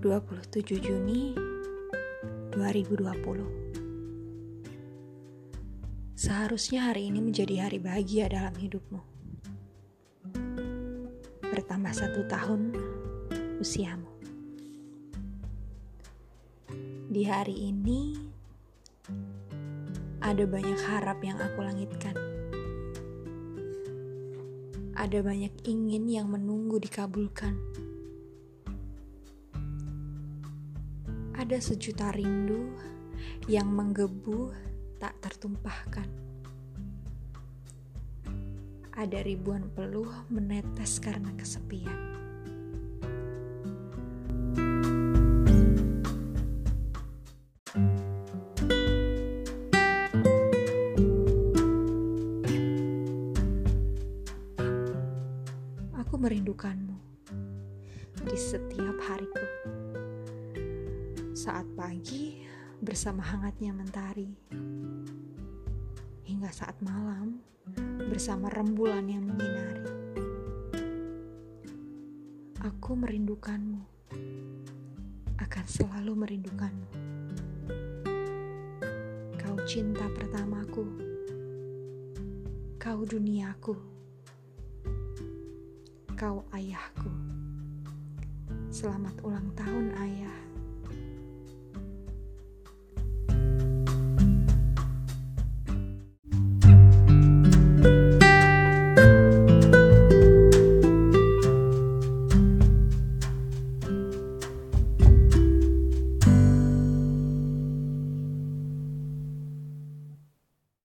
27 Juni 2020 Seharusnya hari ini menjadi hari bahagia dalam hidupmu. Bertambah satu tahun usiamu. Di hari ini Ada banyak harap yang aku langitkan. Ada banyak ingin yang menunggu dikabulkan Ada sejuta rindu yang menggebu tak tertumpahkan. Ada ribuan peluh menetes karena kesepian. Aku merindukanmu di setiap hariku saat pagi bersama hangatnya mentari, hingga saat malam bersama rembulan yang menyinari. Aku merindukanmu, akan selalu merindukanmu. Kau cinta pertamaku, kau duniaku, kau ayahku. Selamat ulang tahun, Ayah.